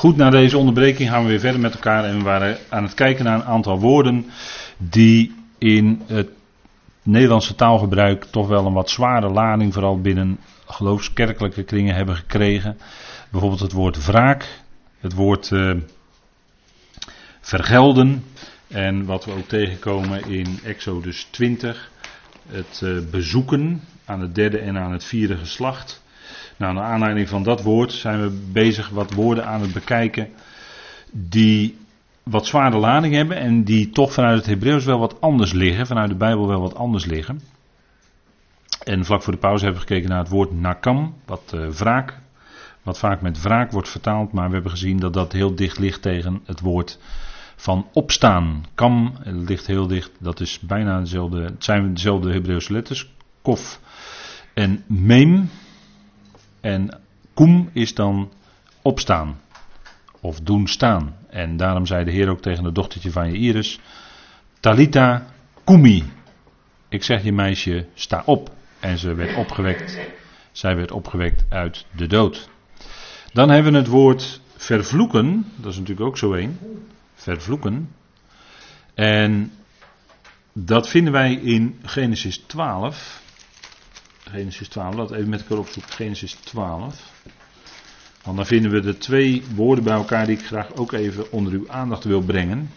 Goed, na deze onderbreking gaan we weer verder met elkaar en we waren aan het kijken naar een aantal woorden die in het Nederlandse taalgebruik toch wel een wat zware lading, vooral binnen geloofskerkelijke kringen, hebben gekregen. Bijvoorbeeld het woord wraak, het woord uh, vergelden en wat we ook tegenkomen in Exodus 20, het uh, bezoeken aan het derde en aan het vierde geslacht. Nou, naar aanleiding van dat woord zijn we bezig wat woorden aan het bekijken die wat zware lading hebben en die toch vanuit het Hebreeuws wel wat anders liggen, vanuit de Bijbel wel wat anders liggen. En vlak voor de pauze hebben we gekeken naar het woord nakam, wat uh, wraak, wat vaak met wraak wordt vertaald, maar we hebben gezien dat dat heel dicht ligt tegen het woord van opstaan. Kam ligt heel dicht, dat is bijna dezelfde, het zijn dezelfde Hebreeuwse letters, kof en meem. En koem is dan opstaan. Of doen staan. En daarom zei de Heer ook tegen de dochtertje van Iris: Talita kumi. Ik zeg je meisje, sta op. En ze werd opgewekt. Zij werd opgewekt uit de dood. Dan hebben we het woord vervloeken. Dat is natuurlijk ook zo één. Vervloeken. En dat vinden wij in Genesis 12. Genesis 12, laten we even met elkaar opzoeken. Genesis 12. Want dan vinden we de twee woorden bij elkaar die ik graag ook even onder uw aandacht wil brengen.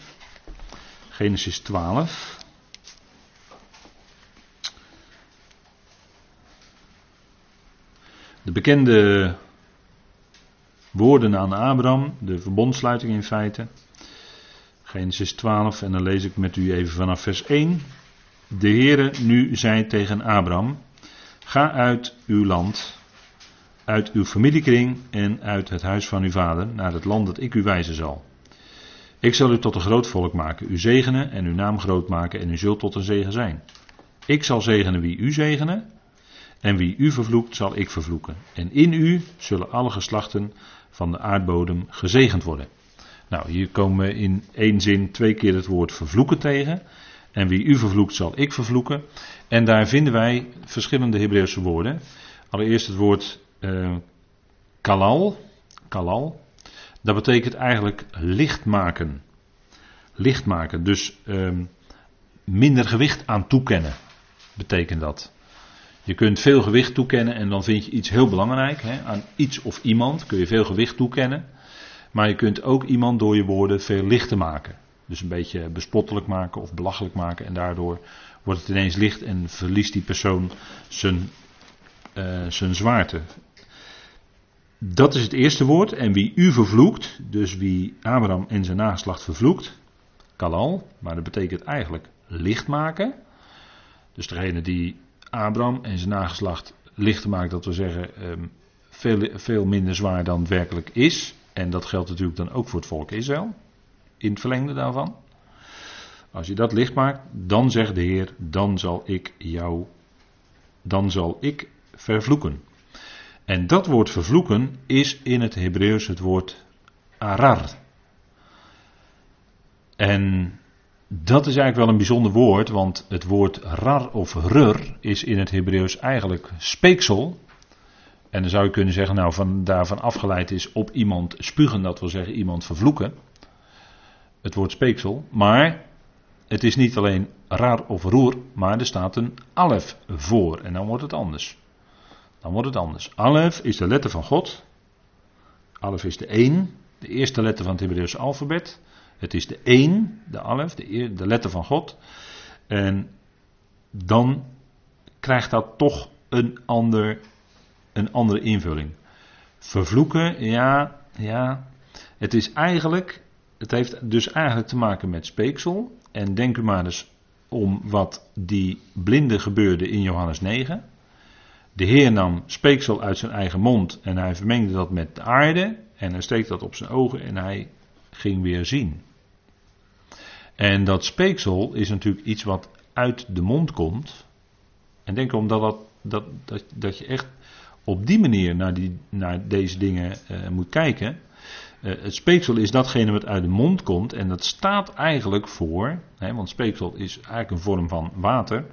Genesis 12. De bekende woorden aan Abraham, de verbondsluiting in feite. Genesis 12 en dan lees ik met u even vanaf vers 1. De Heere nu zei tegen Abraham: Ga uit uw land, uit uw familiekring en uit het huis van uw vader naar het land dat ik u wijzen zal. Ik zal u tot een groot volk maken, u zegenen en uw naam groot maken en u zult tot een zegen zijn. Ik zal zegenen wie u zegenen en wie u vervloekt zal ik vervloeken. En in u zullen alle geslachten van de aardbodem gezegend worden. Nou, hier komen we in één zin twee keer het woord vervloeken tegen. En wie u vervloekt zal ik vervloeken. En daar vinden wij verschillende Hebreeuwse woorden. Allereerst het woord uh, kalal. Kalal. Dat betekent eigenlijk licht maken. Licht maken. Dus um, minder gewicht aan toekennen. Betekent dat. Je kunt veel gewicht toekennen en dan vind je iets heel belangrijk. Hè? Aan iets of iemand kun je veel gewicht toekennen. Maar je kunt ook iemand door je woorden veel lichter maken. Dus een beetje bespottelijk maken of belachelijk maken. En daardoor wordt het ineens licht en verliest die persoon zijn, uh, zijn zwaarte. Dat is het eerste woord. En wie u vervloekt, dus wie Abraham en zijn nageslacht vervloekt, kalal, maar dat betekent eigenlijk licht maken. Dus degene die Abraham en zijn nageslacht lichter maakt, dat we zeggen um, veel, veel minder zwaar dan werkelijk is. En dat geldt natuurlijk dan ook voor het volk Israël. In het verlengde daarvan. Als je dat licht maakt, dan zegt de Heer, dan zal ik jou, dan zal ik vervloeken. En dat woord vervloeken is in het Hebreeuws het woord arar. En dat is eigenlijk wel een bijzonder woord, want het woord rar of rur is in het Hebreeuws eigenlijk speeksel. En dan zou je kunnen zeggen, nou, van, daarvan afgeleid is op iemand spugen, dat wil zeggen iemand vervloeken. Het woord speeksel. Maar het is niet alleen raar of roer, maar er staat een alef voor. En dan wordt het anders. Dan wordt het anders. Alef is de letter van God. Alef is de 1, de eerste letter van het Hebreeuwse alfabet. Het is de 1, de alef, de, letter van God. En dan krijgt dat toch een, ander, een andere invulling. Vervloeken, ja, ja. Het is eigenlijk, het heeft dus eigenlijk te maken met speeksel. En denk u maar eens om wat die blinde gebeurde in Johannes 9. De Heer nam speeksel uit zijn eigen mond en hij vermengde dat met de aarde. En hij steekt dat op zijn ogen en hij ging weer zien. En dat speeksel is natuurlijk iets wat uit de mond komt. En denk omdat dat, dat, dat, dat je echt op die manier naar, die, naar deze dingen uh, moet kijken. Uh, het speeksel is datgene wat uit de mond komt. En dat staat eigenlijk voor. Hè, want speeksel is eigenlijk een vorm van water.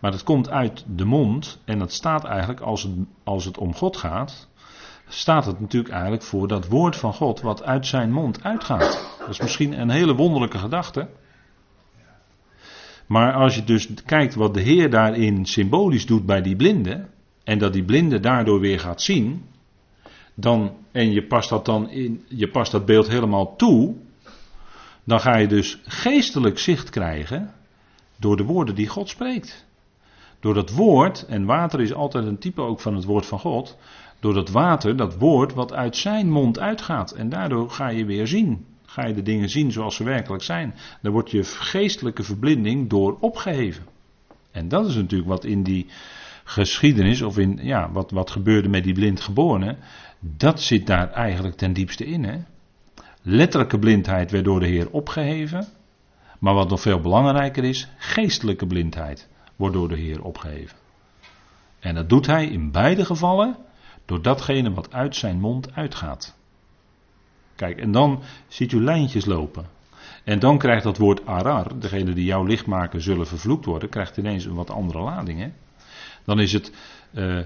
Maar dat komt uit de mond. En dat staat eigenlijk als het, als het om God gaat. staat het natuurlijk eigenlijk voor dat woord van God wat uit zijn mond uitgaat. Dat is misschien een hele wonderlijke gedachte. Maar als je dus kijkt wat de Heer daarin symbolisch doet bij die blinden, en dat die blinde daardoor weer gaat zien, dan, en je past dat dan in, je past dat beeld helemaal toe, dan ga je dus geestelijk zicht krijgen door de woorden die God spreekt. Door dat woord, en water is altijd een type ook van het woord van God, door dat water, dat woord wat uit zijn mond uitgaat. En daardoor ga je weer zien. Ga je de dingen zien zoals ze werkelijk zijn. Daar wordt je geestelijke verblinding door opgeheven. En dat is natuurlijk wat in die geschiedenis, of in ja, wat, wat gebeurde met die blindgeborene, dat zit daar eigenlijk ten diepste in. Hè? Letterlijke blindheid werd door de Heer opgeheven. Maar wat nog veel belangrijker is, geestelijke blindheid wordt door de Heer opgeheven. En dat doet hij in beide gevallen door datgene wat uit zijn mond uitgaat. Kijk, en dan ziet u lijntjes lopen. En dan krijgt dat woord arar, degene die jouw licht maken zullen vervloekt worden, krijgt ineens een wat andere lading. Hè? Dan is het. Uh,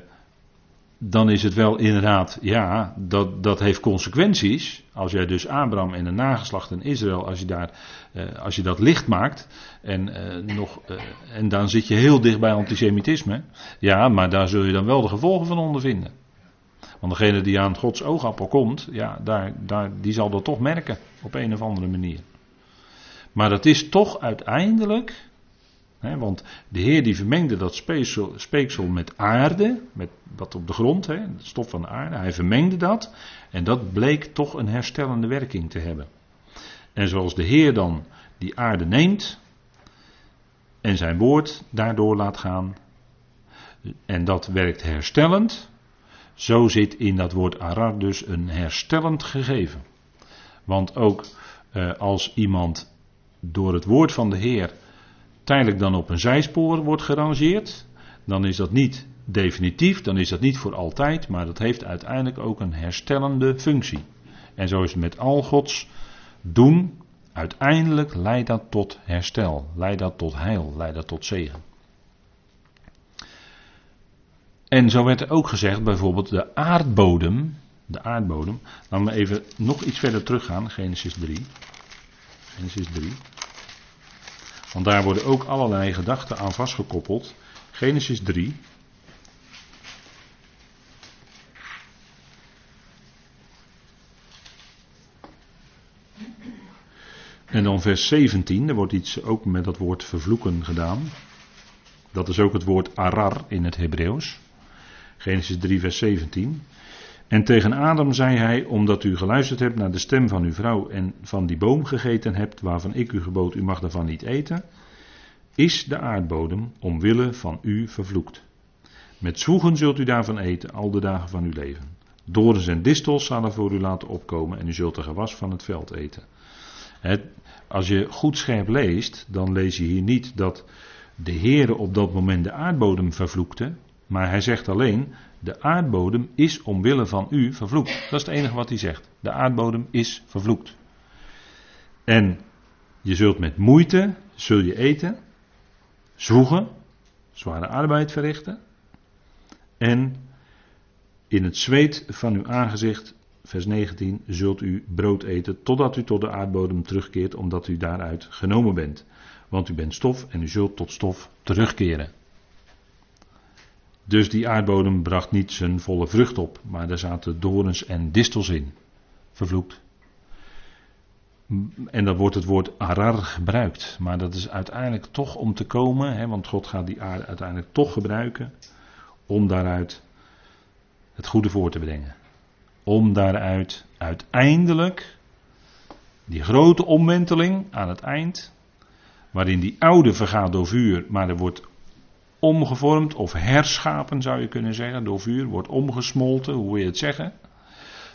dan is het wel inderdaad, ja, dat, dat heeft consequenties. Als jij dus Abraham en de nageslacht in Israël, als je, daar, eh, als je dat licht maakt, en, eh, nog, eh, en dan zit je heel dicht bij antisemitisme, ja, maar daar zul je dan wel de gevolgen van ondervinden. Want degene die aan Gods oogappel komt, ja, daar, daar, die zal dat toch merken, op een of andere manier. Maar dat is toch uiteindelijk want de Heer die vermengde dat speeksel, speeksel met aarde, met wat op de grond, het stof van de aarde. Hij vermengde dat en dat bleek toch een herstellende werking te hebben. En zoals de Heer dan die aarde neemt en zijn woord daardoor laat gaan, en dat werkt herstellend, zo zit in dat woord arar dus een herstellend gegeven. Want ook eh, als iemand door het woord van de Heer tijdelijk dan op een zijspoor wordt gerangeerd, dan is dat niet definitief, dan is dat niet voor altijd, maar dat heeft uiteindelijk ook een herstellende functie. En zo is het met al Gods doen, uiteindelijk leidt dat tot herstel, leidt dat tot heil, leidt dat tot zegen. En zo werd er ook gezegd, bijvoorbeeld de aardbodem, de aardbodem, laten we even nog iets verder teruggaan, Genesis 3. Genesis 3. Want daar worden ook allerlei gedachten aan vastgekoppeld. Genesis 3. En dan vers 17, er wordt iets ook met dat woord vervloeken gedaan. Dat is ook het woord arar in het Hebreeuws. Genesis 3, vers 17. En tegen Adam zei hij, omdat u geluisterd hebt naar de stem van uw vrouw en van die boom gegeten hebt, waarvan ik u gebood, u mag daarvan niet eten, is de aardbodem omwille van u vervloekt. Met zwoegen zult u daarvan eten al de dagen van uw leven. Dorens en distels zal er voor u laten opkomen en u zult de gewas van het veld eten. Het, als je goed scherp leest, dan lees je hier niet dat de Heere op dat moment de aardbodem vervloekte, maar hij zegt alleen, de aardbodem is omwille van u vervloekt. Dat is het enige wat hij zegt. De aardbodem is vervloekt. En je zult met moeite, zul je eten, zwoegen, zware arbeid verrichten. En in het zweet van uw aangezicht, vers 19, zult u brood eten totdat u tot de aardbodem terugkeert, omdat u daaruit genomen bent. Want u bent stof en u zult tot stof terugkeren. Dus die aardbodem bracht niet zijn volle vrucht op, maar daar zaten dorens en distels in. Vervloekt. En dan wordt het woord arar gebruikt. Maar dat is uiteindelijk toch om te komen, hè, want God gaat die aarde uiteindelijk toch gebruiken. Om daaruit het goede voor te brengen. Om daaruit uiteindelijk die grote omwenteling aan het eind. Waarin die oude vergaat door vuur, maar er wordt omgevormd of herschapen zou je kunnen zeggen, door vuur, wordt omgesmolten, hoe wil je het zeggen,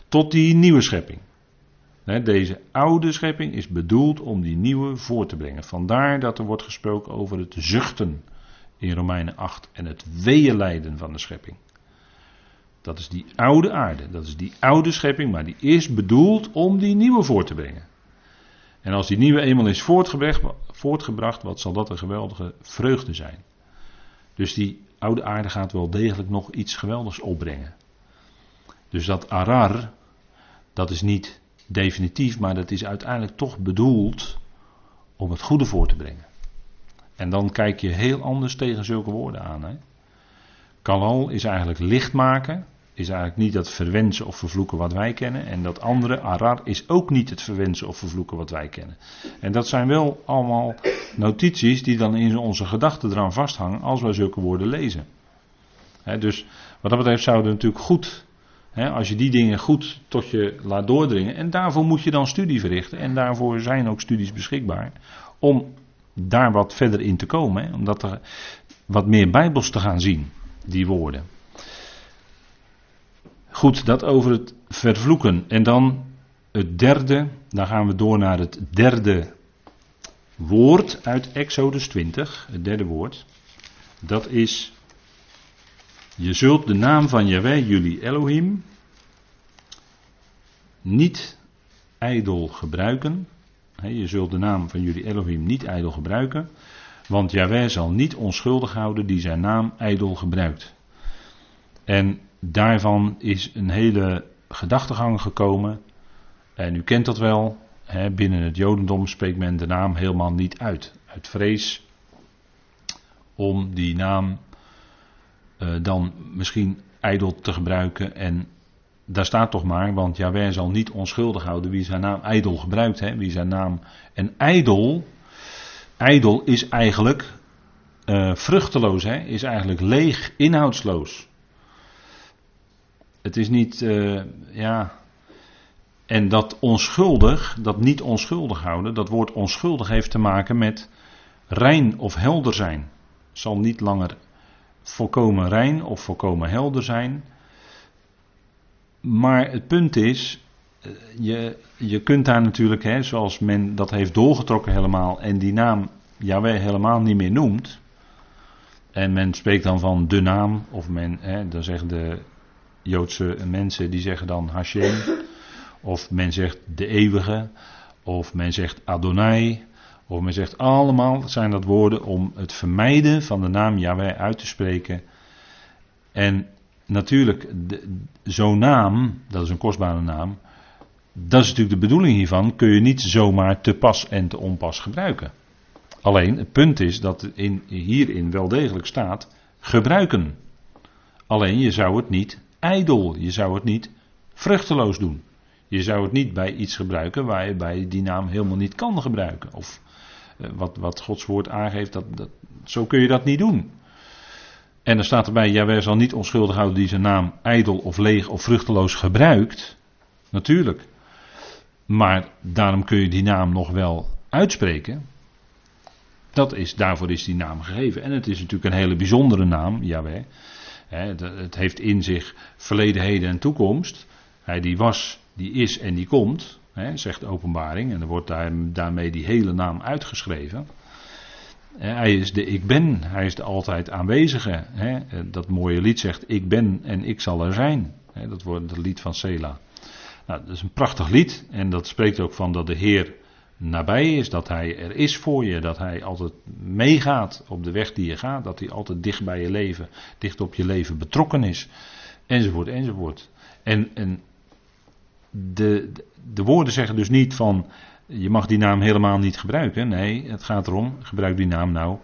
tot die nieuwe schepping. Deze oude schepping is bedoeld om die nieuwe voor te brengen. Vandaar dat er wordt gesproken over het zuchten in Romeinen 8 en het weeënlijden van de schepping. Dat is die oude aarde, dat is die oude schepping, maar die is bedoeld om die nieuwe voor te brengen. En als die nieuwe eenmaal is voortgebracht, voortgebracht wat zal dat een geweldige vreugde zijn. Dus die oude aarde gaat wel degelijk nog iets geweldigs opbrengen. Dus dat arar, dat is niet definitief, maar dat is uiteindelijk toch bedoeld om het goede voor te brengen. En dan kijk je heel anders tegen zulke woorden aan. Hè? Kalal is eigenlijk licht maken, is eigenlijk niet het verwensen of vervloeken wat wij kennen. En dat andere, arar, is ook niet het verwensen of vervloeken wat wij kennen. En dat zijn wel allemaal notities die dan in onze gedachten eraan vasthangen als wij zulke woorden lezen. dus wat dat betreft zouden natuurlijk goed als je die dingen goed tot je laat doordringen. En daarvoor moet je dan studie verrichten. En daarvoor zijn ook studies beschikbaar. Om daar wat verder in te komen. om dat er wat meer bijbels te gaan zien, die woorden. Goed, dat over het vervloeken. En dan het derde. Dan gaan we door naar het derde woord uit Exodus 20. Het derde woord. Dat is je zult de naam van Yahweh, jullie Elohim, niet ijdel gebruiken. Je zult de naam van jullie Elohim niet ijdel gebruiken. Want Yahweh zal niet onschuldig houden die zijn naam ijdel gebruikt. En daarvan is een hele gedachtegang gekomen. En u kent dat wel. binnen het Jodendom spreekt men de naam helemaal niet uit. Uit vrees om die naam eh, dan misschien ijdel te gebruiken. En daar staat toch maar, want Jawel zal niet onschuldig houden wie zijn naam ijdel gebruikt. Hè, wie zijn naam. En ijdel, ijdel is eigenlijk uh, vruchteloos, hè, is eigenlijk leeg, inhoudsloos. Het is niet, uh, ja. En dat onschuldig, dat niet onschuldig houden, dat woord onschuldig heeft te maken met rein of helder zijn. Zal niet langer volkomen rein of volkomen helder zijn. Maar het punt is, eh, je, je kunt daar natuurlijk, hè, zoals men dat heeft doorgetrokken helemaal en die naam Yahweh helemaal niet meer noemt. En men spreekt dan van de naam, of men, hè, dan zeggen de Joodse mensen, die zeggen dan Hashem. Of men zegt de eeuwige, of men zegt Adonai. Of men zegt allemaal zijn dat woorden om het vermijden van de naam Yahweh uit te spreken. En natuurlijk, zo'n naam, dat is een kostbare naam. Dat is natuurlijk de bedoeling hiervan, kun je niet zomaar te pas en te onpas gebruiken. Alleen het punt is dat in, hierin wel degelijk staat gebruiken. Alleen je zou het niet ijdel, je zou het niet vruchteloos doen. Je zou het niet bij iets gebruiken waar je bij die naam helemaal niet kan gebruiken. Of eh, wat, wat Gods woord aangeeft, dat, dat, zo kun je dat niet doen. En er staat erbij, Jawel zal niet onschuldig houden die zijn naam ijdel of leeg of vruchteloos gebruikt. Natuurlijk. Maar daarom kun je die naam nog wel uitspreken. Dat is, daarvoor is die naam gegeven. En het is natuurlijk een hele bijzondere naam, Jawel. Het heeft in zich verleden, heden en toekomst. Hij die was, die is en die komt, zegt de openbaring. En er wordt daarmee die hele naam uitgeschreven. Hij is de ik ben, hij is de altijd aanwezige. Dat mooie lied zegt ik ben en ik zal er zijn. Dat wordt het lied van Sela. Nou, dat is een prachtig lied en dat spreekt ook van dat de Heer nabij is, dat Hij er is voor je, dat Hij altijd meegaat op de weg die je gaat, dat Hij altijd dicht bij je leven, dicht op je leven betrokken is, enzovoort, enzovoort. En, en de, de woorden zeggen dus niet van je mag die naam helemaal niet gebruiken. Nee, het gaat erom, gebruik die naam nou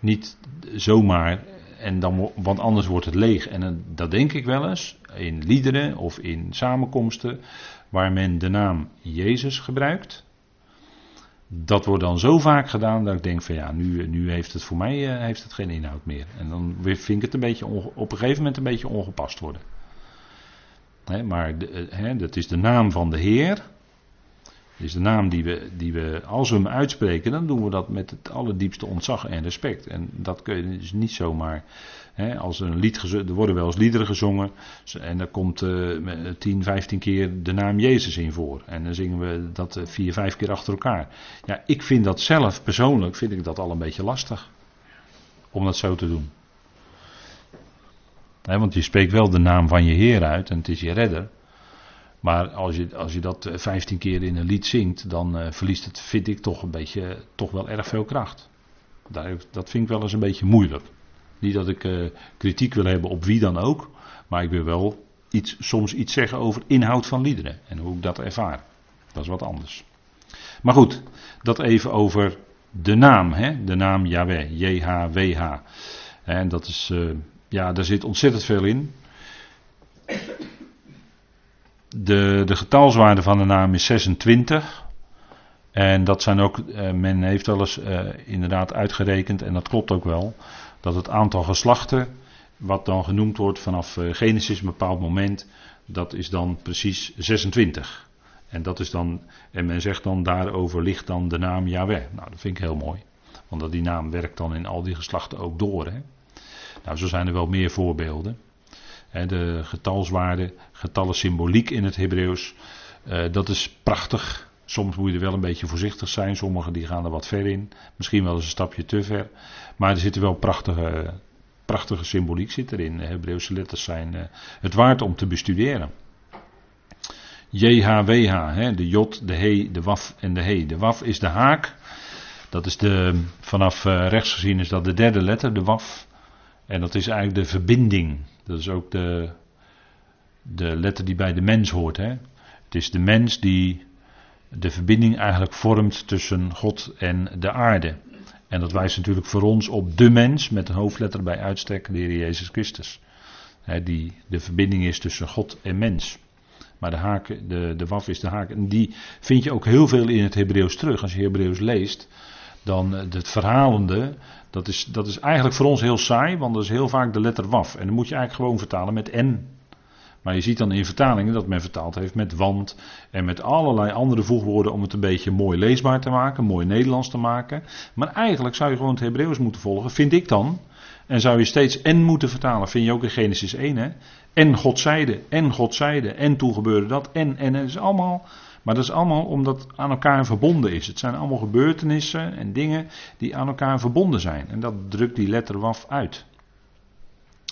niet zomaar. En dan, want anders wordt het leeg. En dat denk ik wel eens in liederen of in samenkomsten waar men de naam Jezus gebruikt. Dat wordt dan zo vaak gedaan dat ik denk van ja, nu, nu heeft het voor mij eh, heeft het geen inhoud meer. En dan vind ik het een beetje op een gegeven moment een beetje ongepast worden. maar de, he, dat is de naam van de Heer is de naam die we, die we, als we hem uitspreken, dan doen we dat met het allerdiepste ontzag en respect. En dat kun je dus niet zomaar. Hè, als een lied er worden wel eens liederen gezongen. En daar komt uh, 10, 15 keer de naam Jezus in voor. En dan zingen we dat uh, vier, vijf keer achter elkaar. Ja, ik vind dat zelf persoonlijk, vind ik dat al een beetje lastig. Om dat zo te doen. want je spreekt wel de naam van je Heer uit en het is je redder. Maar als je, als je dat 15 eh, keer in een lied zingt, dan uh, verliest het, vind ik, toch een beetje, toch wel erg veel kracht. Daar, dat vind ik wel eens een beetje moeilijk. Niet dat ik uh, kritiek wil hebben op wie dan ook, maar ik wil wel iets, soms iets zeggen over inhoud van liederen en hoe ik dat ervaar. Dat is wat anders. Maar goed, dat even over de naam, hè? de naam Yahweh, J-H-W-H. En dat is, ja, daar zit ontzettend veel in. De, de getalswaarde van de naam is 26. En dat zijn ook, uh, men heeft wel eens uh, inderdaad uitgerekend, en dat klopt ook wel, dat het aantal geslachten, wat dan genoemd wordt vanaf Genesis, een bepaald moment, dat is dan precies 26. En dat is dan, en men zegt dan daarover ligt dan de naam Yahweh. Nou, dat vind ik heel mooi. Want die naam werkt dan in al die geslachten ook door. Hè? Nou, zo zijn er wel meer voorbeelden. De getalswaarde, getallen symboliek in het Hebreeuws, eh, dat is prachtig. Soms moet je er wel een beetje voorzichtig zijn. Sommigen die gaan er wat ver in. Misschien wel eens een stapje te ver. Maar er zit wel prachtige, prachtige symboliek zit erin. De Hebreeuwse letters zijn eh, het waard om te bestuderen. JHWH, de J, de He, de Waf en de He. De Waf is de haak. Dat is de, vanaf eh, rechts gezien is dat de derde letter, de Waf. En dat is eigenlijk de verbinding. Dat is ook de, de letter die bij de mens hoort. Hè? Het is de mens die de verbinding eigenlijk vormt tussen God en de aarde. En dat wijst natuurlijk voor ons op de mens met een hoofdletter bij uitstek, de Heer Jezus Christus. Hè, die de verbinding is tussen God en mens. Maar de haak, de, de waf is de haak. En die vind je ook heel veel in het Hebreeuws terug. Als je Hebreeuws leest, dan het verhalende, dat is, dat is eigenlijk voor ons heel saai, want dat is heel vaak de letter waf. En dan moet je eigenlijk gewoon vertalen met en. Maar je ziet dan in vertalingen dat men vertaald heeft met want en met allerlei andere voegwoorden om het een beetje mooi leesbaar te maken, mooi Nederlands te maken. Maar eigenlijk zou je gewoon het Hebreeuws moeten volgen, vind ik dan. En zou je steeds en moeten vertalen, vind je ook in Genesis 1 hè. En God zeide, en God zeide, en toen gebeurde dat, en, en het is allemaal. Maar dat is allemaal omdat aan elkaar verbonden is. Het zijn allemaal gebeurtenissen en dingen die aan elkaar verbonden zijn. En dat drukt die letter waf uit.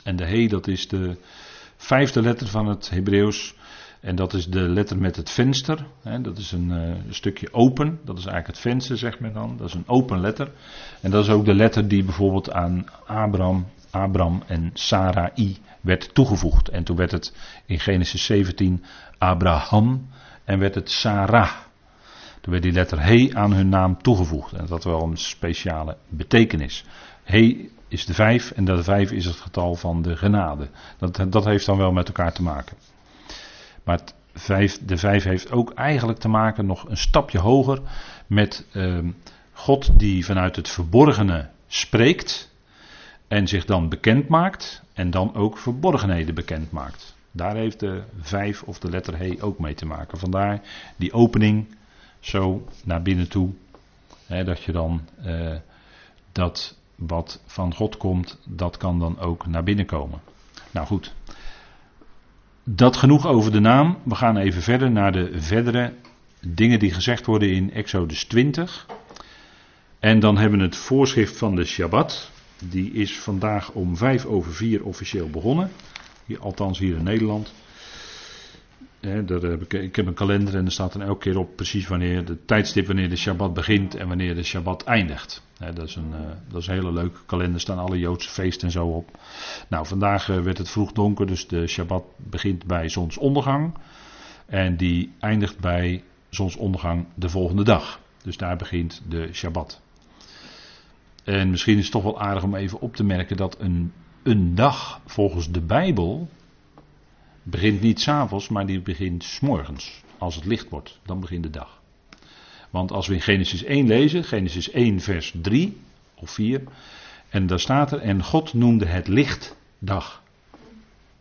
En de he, dat is de vijfde letter van het Hebreeuws. En dat is de letter met het venster. dat is een, uh, een, stukje open. Dat is eigenlijk het venster, zegt men dan. Dat is een open letter. En dat is ook de letter die bijvoorbeeld aan Abraham, Abraham en Sarai werd toegevoegd. En toen werd het in Genesis 17 Abraham en werd het Sarah. Toen werd die letter He aan hun naam toegevoegd. En dat had wel een speciale betekenis. He is de vijf en dat vijf is het getal van de genade. Dat, dat heeft dan wel met elkaar te maken. Maar vijf, de vijf heeft ook eigenlijk te maken nog een stapje hoger met uh, God die vanuit het verborgene spreekt en zich dan bekend maakt en dan ook verborgenheden bekend maakt. Daar heeft de vijf of de letter He ook mee te maken. Vandaar die opening zo naar binnen toe. Hè, dat je dan uh, dat wat van God komt, dat kan dan ook naar binnen komen. Nou goed. Dat genoeg over de naam. We gaan even verder naar de verdere dingen die gezegd worden in Exodus 20. En dan hebben we het voorschrift van de Shabbat. Die is vandaag om vijf over vier officieel begonnen. Althans hier in Nederland. daar heb ik, ik heb een kalender en er staat dan elke keer op precies wanneer de tijdstip wanneer de Shabbat begint en wanneer de Shabbat eindigt. dat, is een, uh, dat is hele leuke kalender, staan alle Joodse feesten en zo op. Nou, vandaag uh, werd het vroeg donker, dus de Shabbat begint bij zonsondergang. En die eindigt bij zonsondergang de volgende dag. Dus daar begint de Shabbat. En misschien is het toch wel aardig om even op te merken dat een, een dag volgens de Bijbel begint niet s'avonds, maar die begint s'morgens. Als het licht wordt, dan begint de dag. Want als we in Genesis 1 lezen, Genesis 1 vers 3 of 4, en daar staat er, en God noemde het licht dag.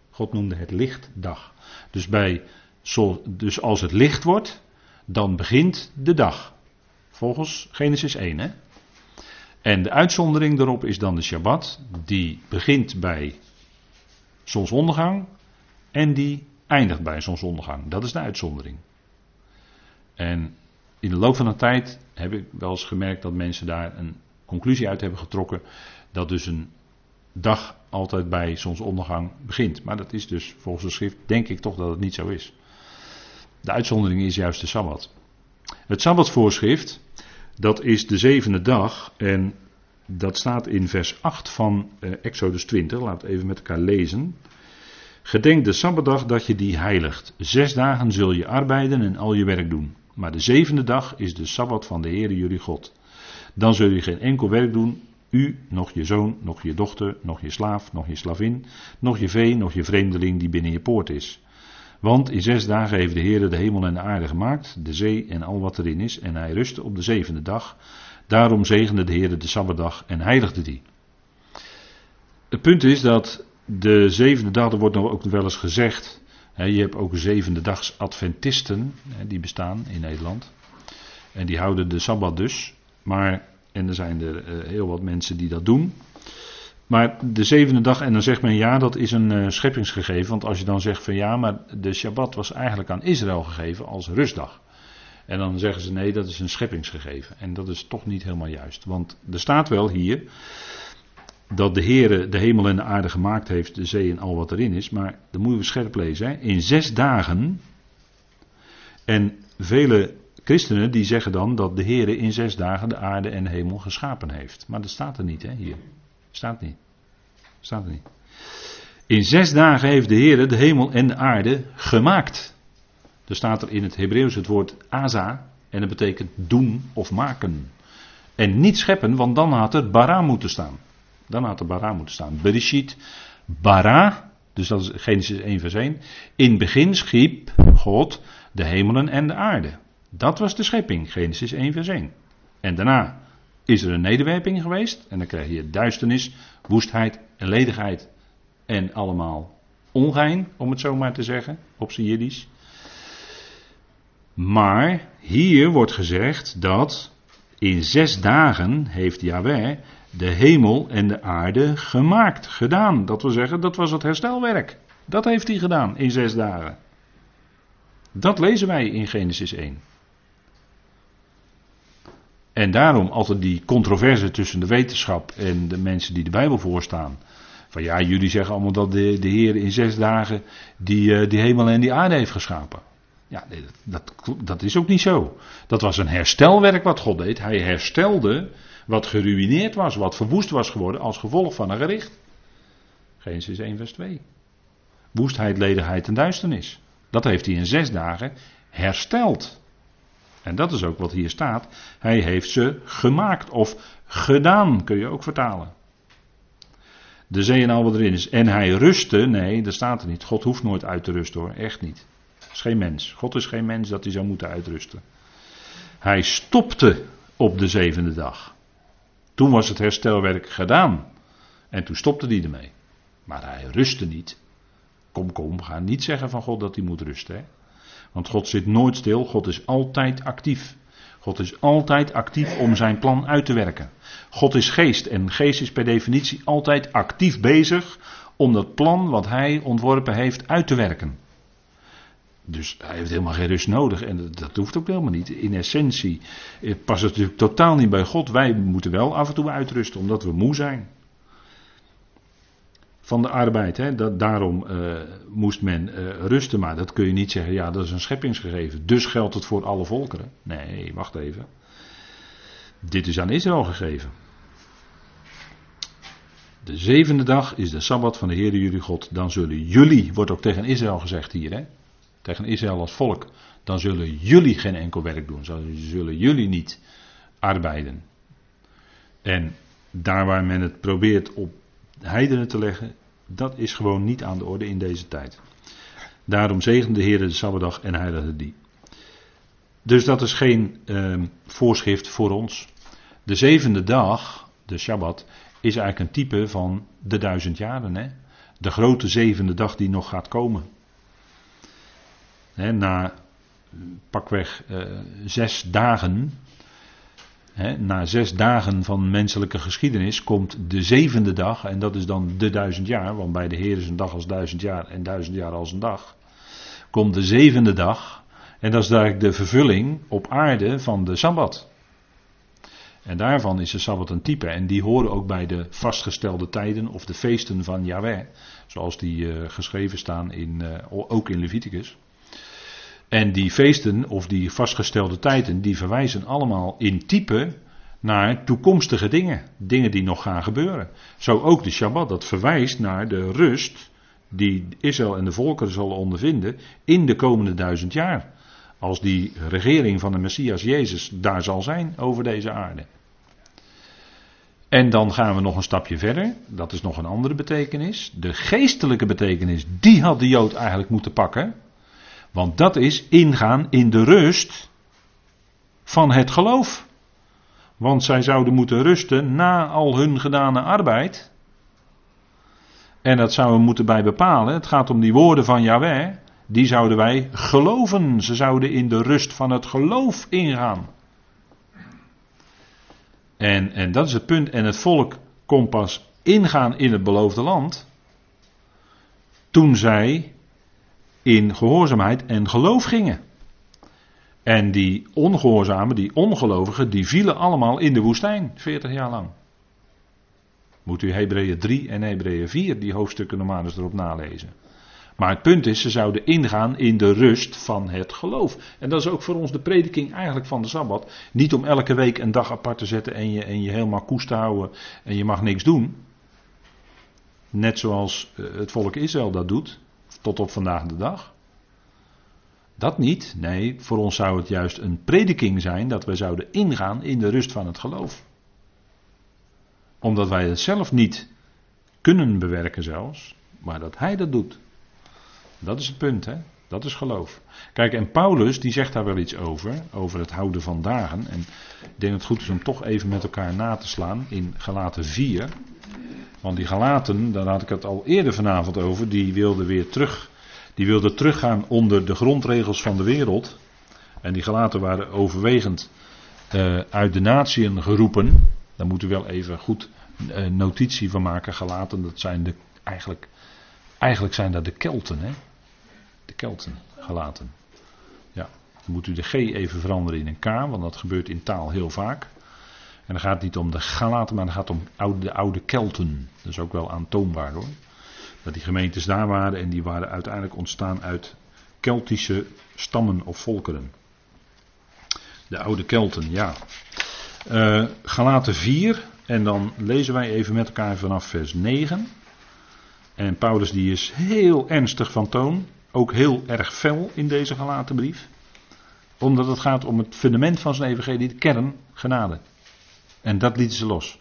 God noemde het licht dag. Dus, bij, dus als het licht wordt, dan begint de dag. Volgens Genesis 1, hè? En de uitzondering daarop is dan de Shabbat, die begint bij zonsondergang en die eindigt bij zonsondergang. Dat is de uitzondering. En in de loop van de tijd heb ik wel eens gemerkt dat mensen daar een conclusie uit hebben getrokken dat dus een dag altijd bij zonsondergang begint. Maar dat is dus volgens de schrift denk ik toch dat het niet zo is. De uitzondering is juist de Sabbat. Het Sabbatvoorschrift dat is de zevende dag en dat staat in vers 8 van uh, Exodus 20. Laten we even met elkaar lezen. Gedenk de Sabbatdag dat je die heiligt. Zes dagen zul je arbeiden en al je werk doen. Maar de zevende dag is de Sabbat van de Heere jullie God. Dan zul je geen enkel werk doen, u, nog je zoon, nog je dochter, nog je slaaf, nog je slavin, nog je vee, nog je vreemdeling die binnen je poort is. Want in zes dagen heeft de Heer de hemel en de aarde gemaakt, de zee en al wat erin is, en hij rustte op de zevende dag. Daarom zegende de Heer de Sabbatdag en heiligde die. Het punt is dat de zevende dag, er wordt nog ook wel eens gezegd, je hebt ook zevende dags Adventisten, die bestaan in Nederland. En die houden de Sabbat dus. Maar, en er zijn er uh, heel wat mensen die dat doen. Maar de zevende dag, en dan zegt men ja, dat is een uh, scheppingsgegeven. Want als je dan zegt van ja, maar de Shabbat was eigenlijk aan Israël gegeven als rustdag. En dan zeggen ze nee, dat is een scheppingsgegeven. En dat is toch niet helemaal juist. Want er staat wel hier dat de Heere de hemel en de aarde gemaakt heeft, de zee en al wat erin is. Maar dan moeten we scherp lezen. Hè? In zes dagen. En vele christenen die zeggen dan dat de Heere in zes dagen de aarde en de hemel geschapen heeft. Maar dat staat er niet hè, hier. Staat niet. Staat niet. In zes dagen heeft de Heer de hemel en de aarde gemaakt. Er staat er in het Hebreeuws het woord aza. En dat betekent doen of maken. En niet scheppen, want dan had er bara moeten staan. Dan had er bara moeten staan. Bereshit, bara, dus dat is Genesis 1 vers 1. In begin schiep God de hemelen en de aarde. Dat was de schepping, Genesis 1 vers 1. En daarna is er een nederwerping geweest. En dan krijg je duisternis, woestheid en ledigheid. En allemaal ongein, om het zo maar te zeggen, op zijn Jiddisch. Maar hier wordt gezegd dat in zes dagen heeft Yahweh de hemel en de aarde gemaakt, gedaan. Dat wil zeggen, dat was het herstelwerk. Dat heeft hij gedaan in zes dagen. Dat lezen wij in Genesis 1. En daarom altijd die controverse tussen de wetenschap en de mensen die de Bijbel voorstaan. Van ja, jullie zeggen allemaal dat de, de Heer in zes dagen die, uh, die hemel en die aarde heeft geschapen. Ja, dat, dat is ook niet zo. Dat was een herstelwerk wat God deed. Hij herstelde wat geruineerd was, wat verwoest was geworden als gevolg van een gericht. Genesis 1 vers 2. Woestheid, ledigheid en duisternis. Dat heeft hij in zes dagen hersteld. En dat is ook wat hier staat. Hij heeft ze gemaakt of gedaan, kun je ook vertalen. De zee en al wat erin is. En hij rustte, nee, dat staat er niet. God hoeft nooit uit te rusten hoor, echt niet. Dat is geen mens. God is geen mens dat hij zou moeten uitrusten. Hij stopte op de zevende dag. Toen was het herstelwerk gedaan. En toen stopte hij ermee. Maar hij rustte niet. Kom, kom, ga niet zeggen van God dat hij moet rusten. Hè? Want God zit nooit stil, God is altijd actief. God is altijd actief om zijn plan uit te werken. God is geest en geest is per definitie altijd actief bezig om dat plan wat hij ontworpen heeft uit te werken. Dus hij heeft helemaal geen rust nodig en dat, hoeft ook helemaal niet. In essentie past het natuurlijk totaal niet bij God. Wij moeten wel af en toe uitrusten omdat we moe zijn van de arbeid. Hè. Dat, daarom uh, moest men uh, rusten. Maar dat kun je niet zeggen, ja, dat is een scheppingsgegeven. Dus geldt het voor alle volkeren. Nee, wacht even. Dit is aan Israël gegeven. De zevende dag is de Sabbat van de Heer jullie God. Dan zullen jullie, wordt ook tegen Israël gezegd hier, hè? tegen Israël als volk. Dan zullen jullie geen enkel werk doen. Zullen jullie niet arbeiden. En daar waar men het probeert op heidenen te leggen, dat is gewoon niet aan de orde in deze tijd. Daarom zegende de Heer de Sabbatdag en heiligde die. Dus dat is geen uh, voorschrift voor ons. De zevende dag, de Shabbat, is eigenlijk een type van de duizend jaren. Hè? De grote zevende dag die nog gaat komen. Hè, na pakweg uh, zes dagen na zes dagen van menselijke geschiedenis komt de zevende dag, en dat is dan de duizend jaar, want bij de Heer is een dag als duizend jaar en duizend jaar als een dag. Komt de zevende dag, en dat is eigenlijk de vervulling op aarde van de Sabbat. En daarvan is de Sabbat een type, en die horen ook bij de vastgestelde tijden of de feesten van Yahweh, zoals die uh, geschreven staan in, uh, ook in Leviticus. En die feesten of die vastgestelde tijden, die verwijzen allemaal in type naar toekomstige dingen. Dingen die nog gaan gebeuren. Zo ook de Shabbat, dat verwijst naar de rust die Israël en de volkeren zullen ondervinden in de komende duizend jaar. Als die regering van de Messias Jezus daar zal zijn over deze aarde. En dan gaan we nog een stapje verder. Dat is nog een andere betekenis. De geestelijke betekenis, die had de Jood eigenlijk moeten pakken. Want dat is ingaan in de rust van het geloof. Want zij zouden moeten rusten na al hun gedane arbeid. En dat zouden we moeten bij bepalen. Het gaat om die woorden van Yahweh. Die zouden wij geloven. Ze zouden in de rust van het geloof ingaan. En, en dat is het punt. En het volk kon pas ingaan in het beloofde land. Toen zij in gehoorzaamheid en geloof gingen. En die ongehoorzamen, die ongelovigen, die vielen allemaal in de woestijn, 40 jaar lang. Moet u Hebreeën 3 en Hebreeën 4, die hoofdstukken normaal eens erop nalezen. Maar het punt is, ze zouden ingaan in de rust van het geloof. En dat is ook voor ons de prediking eigenlijk van de Sabbat. Niet om elke week een dag apart te zetten en je, en je helemaal koest te houden en je mag niks doen. Net zoals eh, het volk Israël dat doet, tot op vandaag de dag. Dat niet. Nee, voor ons zou het juist een prediking zijn dat we zouden ingaan in de rust van het geloof. Omdat wij het zelf niet kunnen bewerken zelfs, maar dat Hij dat doet. Dat is het punt, hè? Dat is geloof. Kijk, en Paulus die zegt daar wel iets over, over het houden van dagen. En ik denk dat het goed is om toch even met elkaar na te slaan in Galaten 4. Want die Galaten, daar had ik het al eerder vanavond over, die wilden weer terug. Die wilden teruggaan onder de grondregels van de wereld. En die Galaten waren overwegend uh, uit de natieën geroepen. Daar moet u wel even goed uh, notitie van maken. Galaten, dat zijn de, eigenlijk, eigenlijk zijn dat de Kelten, hè? De Kelten, Galaten. Ja, dan moet u de G even veranderen in een K, want dat gebeurt in taal heel vaak. En dan gaat het niet om de Galaten, maar dan gaat het om oude, de oude Kelten. Dat is ook wel aantoonbaar hoor. Dat die gemeentes daar waren en die waren uiteindelijk ontstaan uit Keltische stammen of volkeren. De oude Kelten, ja. Uh, Galaten 4, en dan lezen wij even met elkaar vanaf vers 9. En Paulus die is heel ernstig van toon, ook heel erg fel in deze Galatenbrief. Omdat het gaat om het fundament van zijn evangelie, de kern, genade. En dat lieten ze los.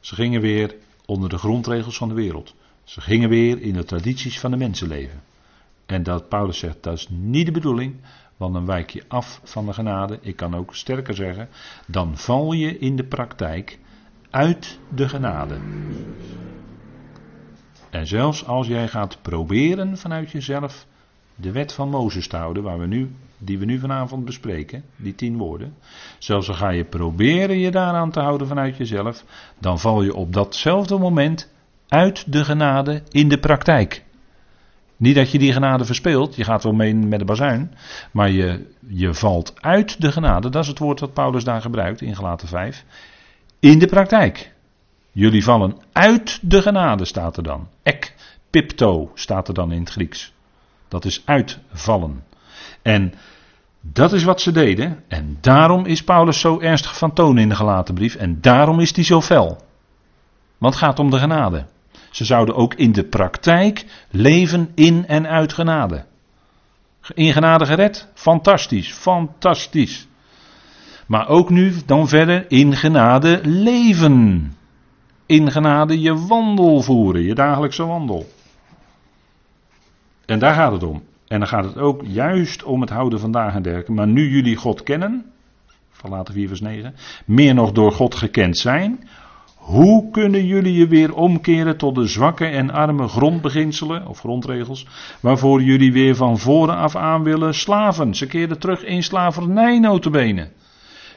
Ze gingen weer onder de grondregels van de wereld. Ze gingen weer in de tradities van de mensenleven. En dat Paulus zegt, dat is niet de bedoeling, want dan wijk je af van de genade. Ik kan ook sterker zeggen, dan val je in de praktijk uit de genade. En zelfs als jij gaat proberen vanuit jezelf de wet van Mozes te houden, waar we nu, die we nu vanavond bespreken, die tien woorden. Zelfs al ga je proberen je daaraan te houden vanuit jezelf, dan val je op datzelfde moment uit de genade in de praktijk. Niet dat je die genade verspeelt, je gaat wel mee met de bazuin, maar je, je valt uit de genade, dat is het woord dat Paulus daar gebruikt in Galaten 5, in de praktijk. Jullie vallen uit de genade, staat er dan. Ek, pipto, staat er dan in het Grieks. Dat is uitvallen. En dat is wat ze deden. En daarom is Paulus zo ernstig van toon in de gelaten brief. En daarom is hij zo fel. Want het gaat om de genade. Ze zouden ook in de praktijk leven in en uit genade. In genade gered? Fantastisch, fantastisch. Maar ook nu dan verder in genade leven. In genade je wandel voeren, je dagelijkse wandel. En daar gaat het om. En dan gaat het ook juist om het houden van dagen en dergelijke. Maar nu jullie God kennen, van later 4 vers 9, meer nog door God gekend zijn, hoe kunnen jullie je weer omkeren tot de zwakke en arme grondbeginselen of grondregels, waarvoor jullie weer van voren af aan willen slaven? Ze keerden terug in slavernij notabene.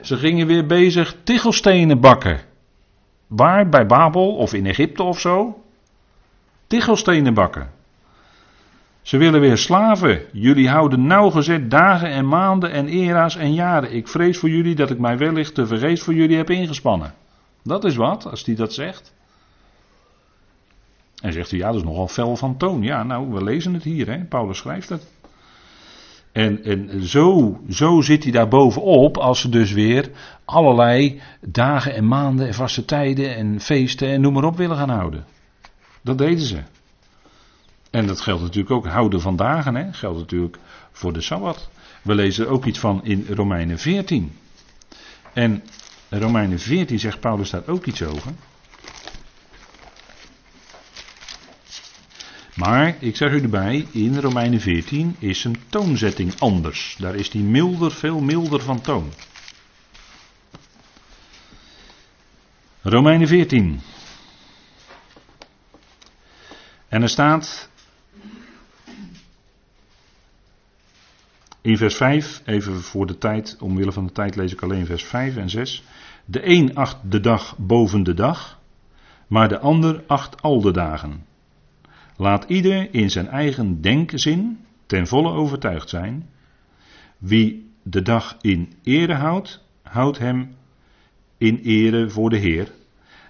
Ze gingen weer bezig tichelstenen bakken. Waar? Bij Babel of in Egypte of zo? Tichelstenen bakken. Ze willen weer slaven. Jullie houden nauwgezet dagen en maanden en era's en jaren. Ik vrees voor jullie dat ik mij wellicht te vergeefs voor jullie heb ingespannen. Dat is wat, als hij dat zegt. En zegt hij, ja, dat is nogal fel van toon. Ja, nou, we lezen het hier, hè? Paulus schrijft het. En, en zo, zo zit hij daar bovenop als ze dus weer allerlei dagen en maanden en vaste tijden en feesten en noem maar op willen gaan houden. Dat deden ze. En dat geldt natuurlijk ook, houden van dagen, hè? geldt natuurlijk voor de Sabbat. We lezen er ook iets van in Romeinen 14. En Romeinen 14 zegt Paulus daar ook iets over. Maar, ik zeg u erbij, in Romeinen 14 is een toonzetting anders. Daar is die milder, veel milder van toon. Romeinen 14. En er staat in vers 5, even voor de tijd, omwille van de tijd lees ik alleen vers 5 en 6. De een acht de dag boven de dag, maar de ander acht al de dagen. Laat ieder in zijn eigen denkzin ten volle overtuigd zijn. Wie de dag in ere houdt, houdt hem in ere voor de Heer.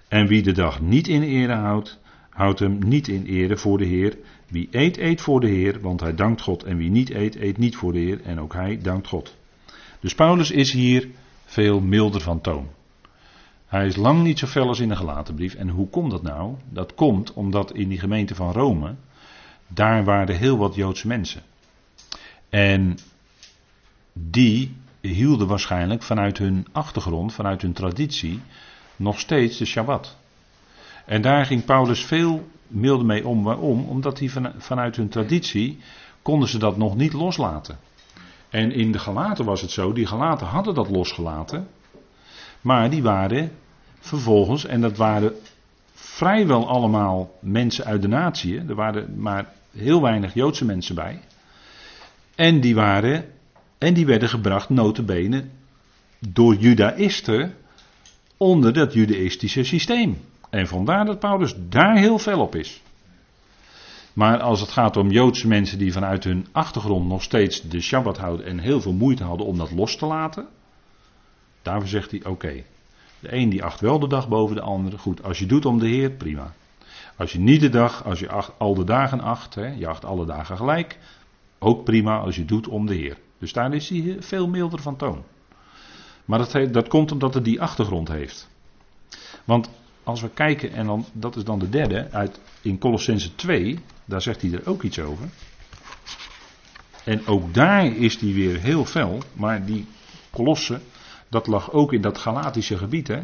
En wie de dag niet in ere houdt, houdt hem niet in ere voor de Heer. Wie eet, eet voor de Heer, want hij dankt God. En wie niet eet, eet niet voor de Heer, en ook hij dankt God. Dus Paulus is hier veel milder van toon. Hij is lang niet zo fel als in de gelaten brief. En hoe komt dat nou? Dat komt omdat in die gemeente van Rome, daar waren heel wat Joodse mensen. En die hielden waarschijnlijk vanuit hun achtergrond, vanuit hun traditie, nog steeds de Shabbat. En daar ging Paulus veel milder mee om. Waarom? Omdat die vanuit hun traditie konden ze dat nog niet loslaten. En in de Galaten was het zo, die Galaten hadden dat losgelaten. Maar die waren vervolgens, en dat waren vrijwel allemaal mensen uit de natie, er waren maar heel weinig Joodse mensen bij. En die waren, en die werden gebracht notabene door judaïsten onder dat judaïstische systeem. En vandaar dat Paulus daar heel fel op is. Maar als het gaat om Joodse mensen die vanuit hun achtergrond nog steeds de Shabbat houden en heel veel moeite hadden om dat los te laten, daarvoor zegt hij: oké, de een die acht wel de dag boven de andere. Goed, als je doet om de Heer, prima. Als je niet de dag, als je al de dagen acht, hè, je acht alle dagen gelijk, ook prima als je doet om de Heer. Dus daar is hij veel milder van toon. Maar dat, dat komt omdat het die achtergrond heeft. Want als we kijken, en dan, dat is dan de derde, uit, in Colossense 2, daar zegt hij er ook iets over. En ook daar is hij weer heel fel, maar die kolossen, dat lag ook in dat Galatische gebied, hè.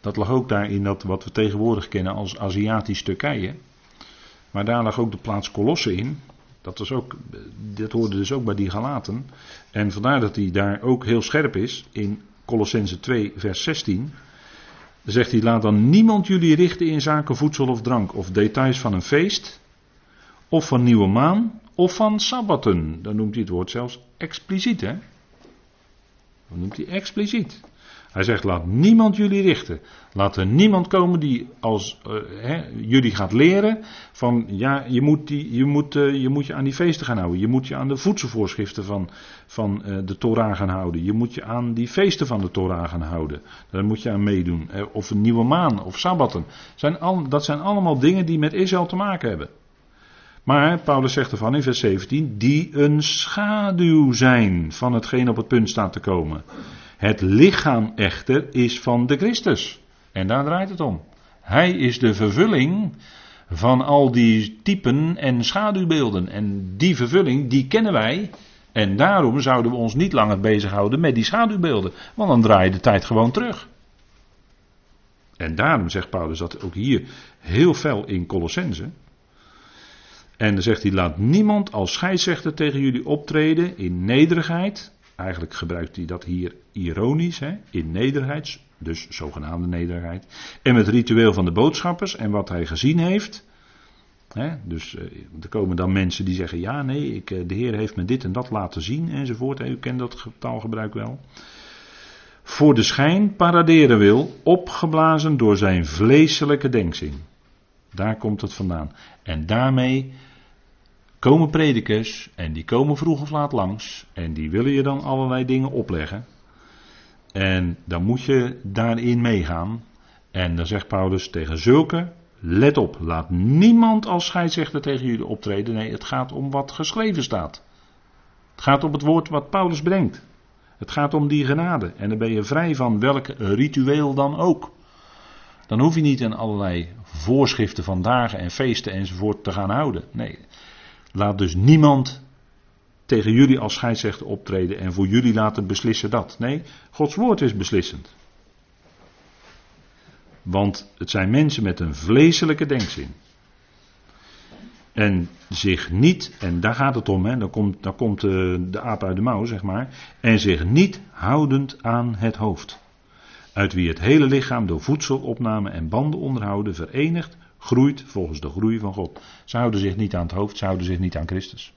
Dat lag ook daar in dat wat we tegenwoordig kennen als Aziatisch Turkije. Maar daar lag ook de plaats Kolosse in. Dat, was ook, dat hoorde dus ook bij die Galaten. En vandaar dat hij daar ook heel scherp is in Colossense 2, vers 16. Dan zegt hij: Laat dan niemand jullie richten in zaken voedsel of drank, of details van een feest, of van nieuwe maan, of van sabbaten. Dan noemt hij het woord zelfs expliciet, hè? Dan noemt hij expliciet. Hij zegt: Laat niemand jullie richten. Laat er niemand komen die als uh, jullie gaat leren van ja, je moet, die, je, moet, uh, je moet je aan die feesten gaan houden. Je moet je aan de voedselvoorschriften van, van uh, de Torah gaan houden. Je moet je aan die feesten van de Torah gaan houden. Daar moet je aan meedoen. of een nieuwe maan of sabbatten. Zijn al, dat zijn allemaal dingen die met Israël te maken hebben. Maar Paulus zegt ervan in vers 17: die een schaduw zijn van hetgeen op het punt staat te komen. Het lichaam echter is van de Christus. En daar draait het om. Hij is de vervulling van al die typen en schaduwbeelden. En die vervulling, die kennen wij. En daarom zouden we ons niet langer bezighouden met die schaduwbeelden. Want dan draai je de tijd gewoon terug. En daarom zegt Paulus dat ook hier heel fel in Colossense. En dan zegt hij: Laat niemand als scheidsrechter tegen jullie optreden in nederigheid, Eigenlijk gebruikt hij dat hier ironisch, hè, in nederigheid, dus zogenaamde nederigheid. En het ritueel van de boodschappers en wat hij gezien heeft. Hè, dus eh, er komen dan mensen die zeggen: Ja, nee, ik, eh, de Heer heeft me dit en dat laten zien enzovoort. U kent dat taalgebruik wel. Voor de schijn paraderen wil, opgeblazen door zijn vleeselijke denkzin. Daar komt het vandaan. En daarmee komen predikers en die komen vroeg of laat langs en die willen je dan allerlei dingen opleggen. En dan moet je daarin meegaan. En dan zegt Paulus tegen zulke, let op, laat niemand als scheidsrechter tegen jullie optreden. Nee, het gaat om wat geschreven staat. Het gaat om het woord wat Paulus brengt. Het gaat om die genade. En dan ben je vrij van welk ritueel dan ook. Dan hoef je niet aan allerlei voorschriften van dagen en feesten enzovoort te gaan houden. Nee, laat dus niemand tegen jullie als scheidsrechter optreden en voor jullie laten beslissen dat. Nee, Gods woord is beslissend. Want het zijn mensen met een vleeselijke denkzin. En zich niet, en daar gaat het om, hè, dan komt, dan komt de, de aap uit de mouw, zeg maar. En zich niet houdend aan het hoofd. Uit wie het hele lichaam door voedselopname en banden onderhouden verenigd groeit volgens de groei van God. Ze houden zich niet aan het hoofd, ze houden zich niet aan Christus.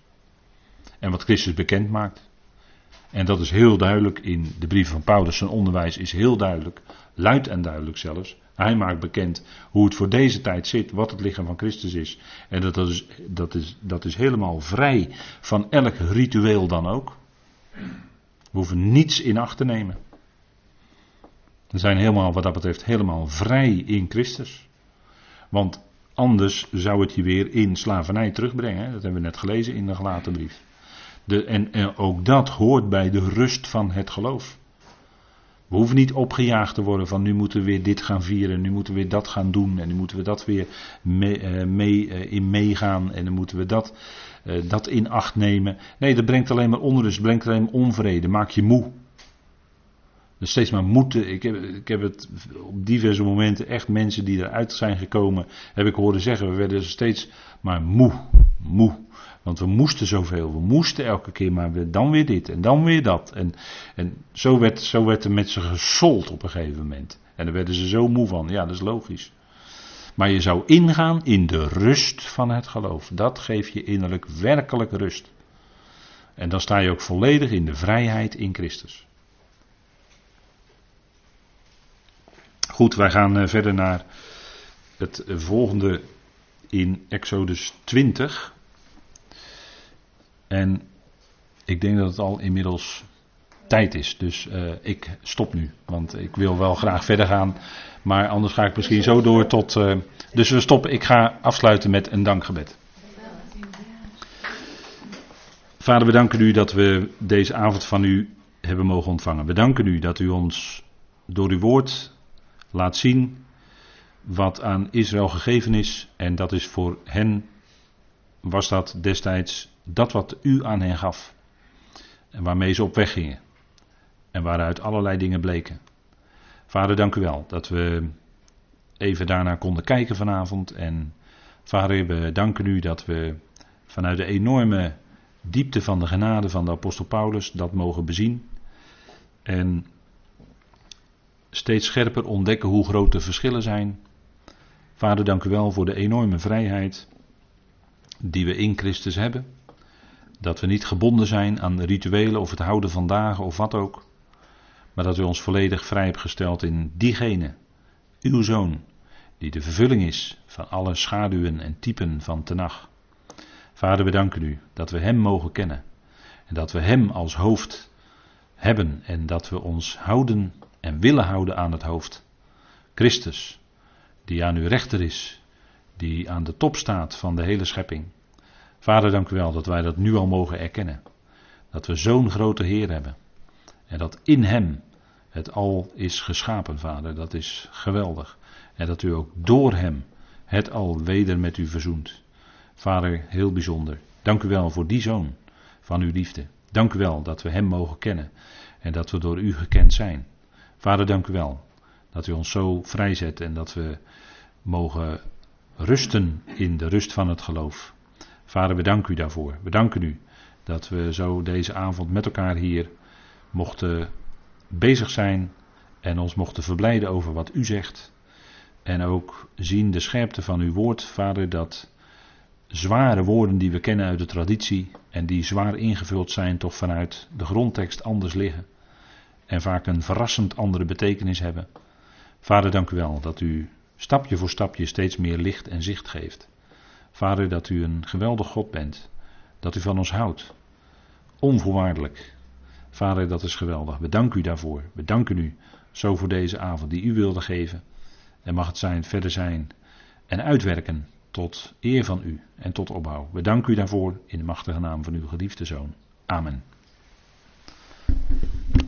En wat Christus bekend maakt. En dat is heel duidelijk in de brief van Paulus. Zijn onderwijs is heel duidelijk, luid en duidelijk zelfs. Hij maakt bekend hoe het voor deze tijd zit, wat het lichaam van Christus is. En dat, dat, is, dat, is, dat is helemaal vrij van elk ritueel dan ook. We hoeven niets in acht te nemen. We zijn helemaal, wat dat betreft, helemaal vrij in Christus. Want anders zou het je weer in slavernij terugbrengen. Dat hebben we net gelezen in de gelaten brief. De, en, ook dat hoort bij de rust van het geloof. We hoeven niet opgejaagd te worden van nu moeten we weer dit gaan vieren, nu moeten we weer dat gaan doen en nu moeten we dat weer mee, uh, mee uh, in meegaan en dan moeten we dat, uh, dat in acht nemen. Nee, dat brengt alleen maar onrust, brengt alleen maar onvrede, maak je moe. Dus steeds maar moeten. Ik heb, ik heb het op diverse momenten echt mensen die eruit zijn gekomen, heb ik horen zeggen, we werden steeds maar moe, moe. Want we moesten zoveel. We moesten elke keer maar dan weer dit en dan weer dat. En, en zo, werd, zo werd er met ze gesold op een gegeven moment. En daar werden ze zo moe van. Ja, dat is logisch. Maar je zou ingaan in de rust van het geloof. Dat geeft je innerlijk werkelijk rust. En dan sta je ook volledig in de vrijheid in Christus. Goed, wij gaan eh, verder naar het volgende in Exodus 20. En ik denk dat het al inmiddels tijd is. Dus uh, ik stop nu. Want ik wil wel graag verder gaan. Maar anders ga ik misschien zo door tot. Uh, dus we stoppen. Ik ga afsluiten met een dankgebed. Vader, we danken u dat we deze avond van u hebben mogen ontvangen. We danken u dat u ons door uw woord laat zien wat aan Israël gegeven is. En dat is voor hen, was dat destijds dat wat u aan hen gaf. En waarmee ze op weg gingen. En waaruit allerlei dingen bleken. Vader, dank u wel dat we even daarna konden kijken vanavond. En vader, we danken u dat we vanuit de enorme diepte van de genade van de apostel Paulus dat mogen bezien. En steeds scherper ontdekken hoe groot de verschillen zijn. Vader, dank u wel voor de enorme vrijheid die we in Christus hebben. Dat we niet gebonden zijn aan rituelen of het houden van dagen of wat ook. Maar dat u ons volledig vrij hebt gesteld in diegene, uw zoon, die de vervulling is van alle schaduwen en typen van tenag. Vader, we danken u dat we Hem mogen kennen. En dat we Hem als hoofd hebben en dat we ons houden en willen houden aan het hoofd. Christus, die aan uw rechter is, die aan de top staat van de hele schepping. Vader, dank u wel dat wij dat nu al mogen erkennen. Dat we zo'n grote Heer hebben. En dat in Hem het al is geschapen, Vader. Dat is geweldig. En dat u ook door Hem het al weder met u verzoent. Vader, heel bijzonder. Dank u wel voor die zoon van uw liefde. Dank u wel dat we Hem mogen kennen en dat we door u gekend zijn. Vader, dank u wel dat u ons zo vrijzet en dat we mogen rusten in de rust van het geloof. Vader, we danken u daarvoor. We danken u dat we zo deze avond met elkaar hier mochten bezig zijn en ons mochten verblijden over wat u zegt. En ook zien de scherpte van uw woord, Vader, dat zware woorden die we kennen uit de traditie en die zwaar ingevuld zijn, toch vanuit de grondtekst anders liggen. En vaak een verrassend andere betekenis hebben. Vader, dank u wel dat u stapje voor stapje steeds meer licht en zicht geeft. Vader, dat u een geweldig God bent. Dat u van ons houdt. Onvoorwaardelijk. Vader, dat is geweldig. We danken u daarvoor. We danken u zo voor deze avond die u wilde geven. En mag het zijn, verder zijn en uitwerken tot eer van u en tot opbouw. We danken u daarvoor in de machtige naam van uw geliefde Zoon. Amen.